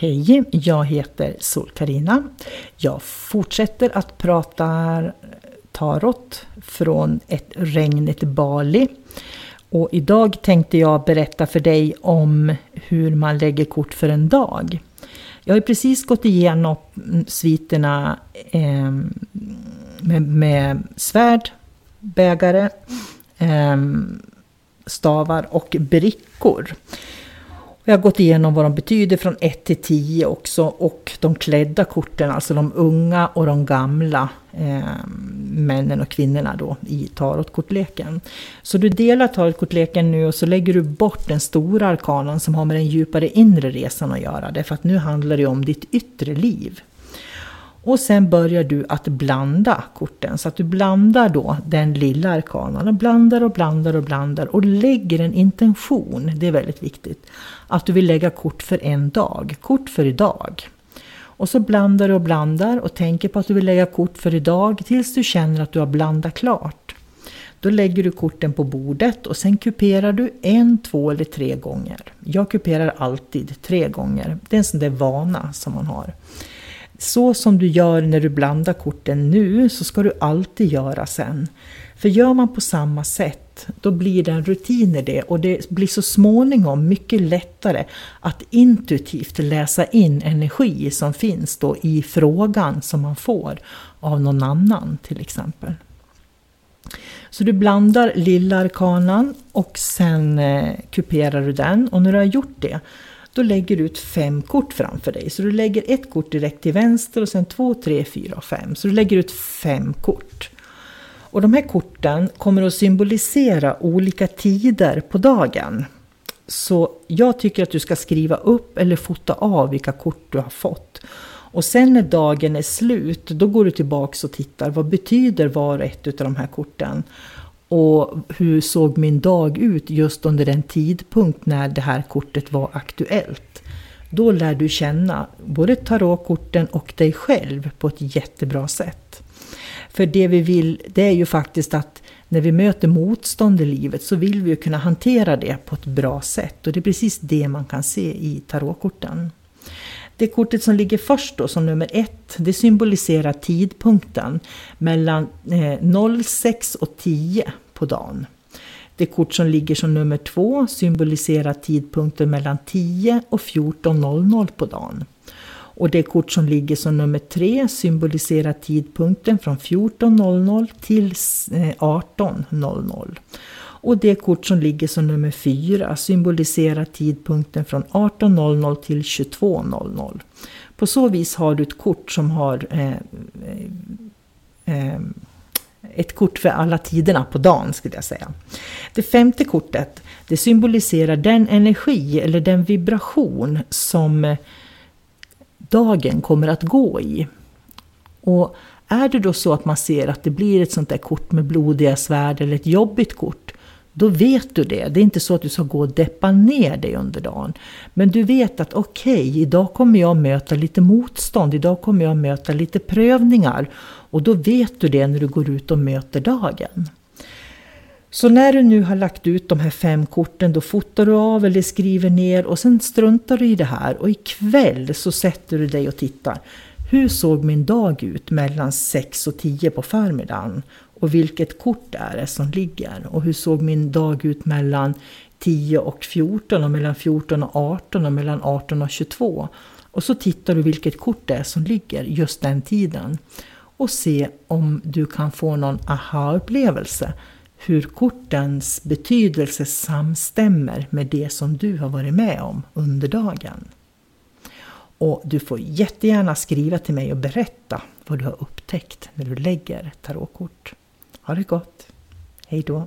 Hej, jag heter sol karina Jag fortsätter att prata tarot från ett regnigt Bali. Och idag tänkte jag berätta för dig om hur man lägger kort för en dag. Jag har precis gått igenom sviterna eh, med, med svärd, bägare, eh, stavar och brickor. Vi har gått igenom vad de betyder från 1 till 10 också och de klädda korten, alltså de unga och de gamla eh, männen och kvinnorna då i tarotkortleken. Så du delar tarotkortleken nu och så lägger du bort den stora arkanen som har med den djupare inre resan att göra. Därför att nu handlar det om ditt yttre liv. Och sen börjar du att blanda korten. Så att du blandar då den lilla arkanan. Och blandar och blandar och blandar. Och lägger en intention. Det är väldigt viktigt. Att du vill lägga kort för en dag. Kort för idag. Och så blandar du och blandar och tänker på att du vill lägga kort för idag tills du känner att du har blandat klart. Då lägger du korten på bordet och sen kuperar du en, två eller tre gånger. Jag kuperar alltid tre gånger. Det är en sån där vana som man har. Så som du gör när du blandar korten nu så ska du alltid göra sen. För gör man på samma sätt, då blir det en rutin i det och det blir så småningom mycket lättare att intuitivt läsa in energi som finns då i frågan som man får av någon annan till exempel. Så du blandar lilla arkanan och sen eh, kuperar du den och när du har gjort det då lägger du ut fem kort framför dig. Så du lägger ett kort direkt till vänster och sen två, tre, fyra och fem. Så du lägger ut fem kort. Och de här korten kommer att symbolisera olika tider på dagen. Så jag tycker att du ska skriva upp eller fota av vilka kort du har fått. Och sen när dagen är slut, då går du tillbaks och tittar. Vad betyder var och ett av de här korten? Och hur såg min dag ut just under den tidpunkt när det här kortet var aktuellt? Då lär du känna både tarotkorten och dig själv på ett jättebra sätt. För det vi vill, det är ju faktiskt att när vi möter motstånd i livet så vill vi ju kunna hantera det på ett bra sätt. Och det är precis det man kan se i tarotkorten. Det kortet som ligger först då som nummer ett, det symboliserar tidpunkten mellan eh, 06 och 10 på dagen. Det kort som ligger som nummer två symboliserar tidpunkten mellan 10 och 14.00 på dagen. Och det kort som ligger som nummer tre symboliserar tidpunkten från 14.00 till eh, 18.00. Och det kort som ligger som nummer fyra symboliserar tidpunkten från 18.00 till 22.00. På så vis har du ett kort som har eh, eh, eh, ett kort för alla tiderna på dagen skulle jag säga. Det femte kortet det symboliserar den energi eller den vibration som eh, dagen kommer att gå i. Och är det då så att man ser att det blir ett sånt där kort med blodiga svärd eller ett jobbigt kort, då vet du det. Det är inte så att du ska gå och deppa ner dig under dagen. Men du vet att okej, okay, idag kommer jag möta lite motstånd, idag kommer jag möta lite prövningar. Och då vet du det när du går ut och möter dagen. Så när du nu har lagt ut de här fem korten då fotar du av eller skriver ner och sen struntar du i det här och ikväll så sätter du dig och tittar. Hur såg min dag ut mellan 6 och 10 på förmiddagen? Och vilket kort är det som ligger? Och hur såg min dag ut mellan 10 och 14 och mellan 14 och 18 och mellan 18 och 22? Och så tittar du vilket kort det är som ligger just den tiden. Och se om du kan få någon aha-upplevelse. Hur kortens betydelse samstämmer med det som du har varit med om under dagen. Och du får jättegärna skriva till mig och berätta vad du har upptäckt när du lägger tarotkort. Ha det gott! Hej då!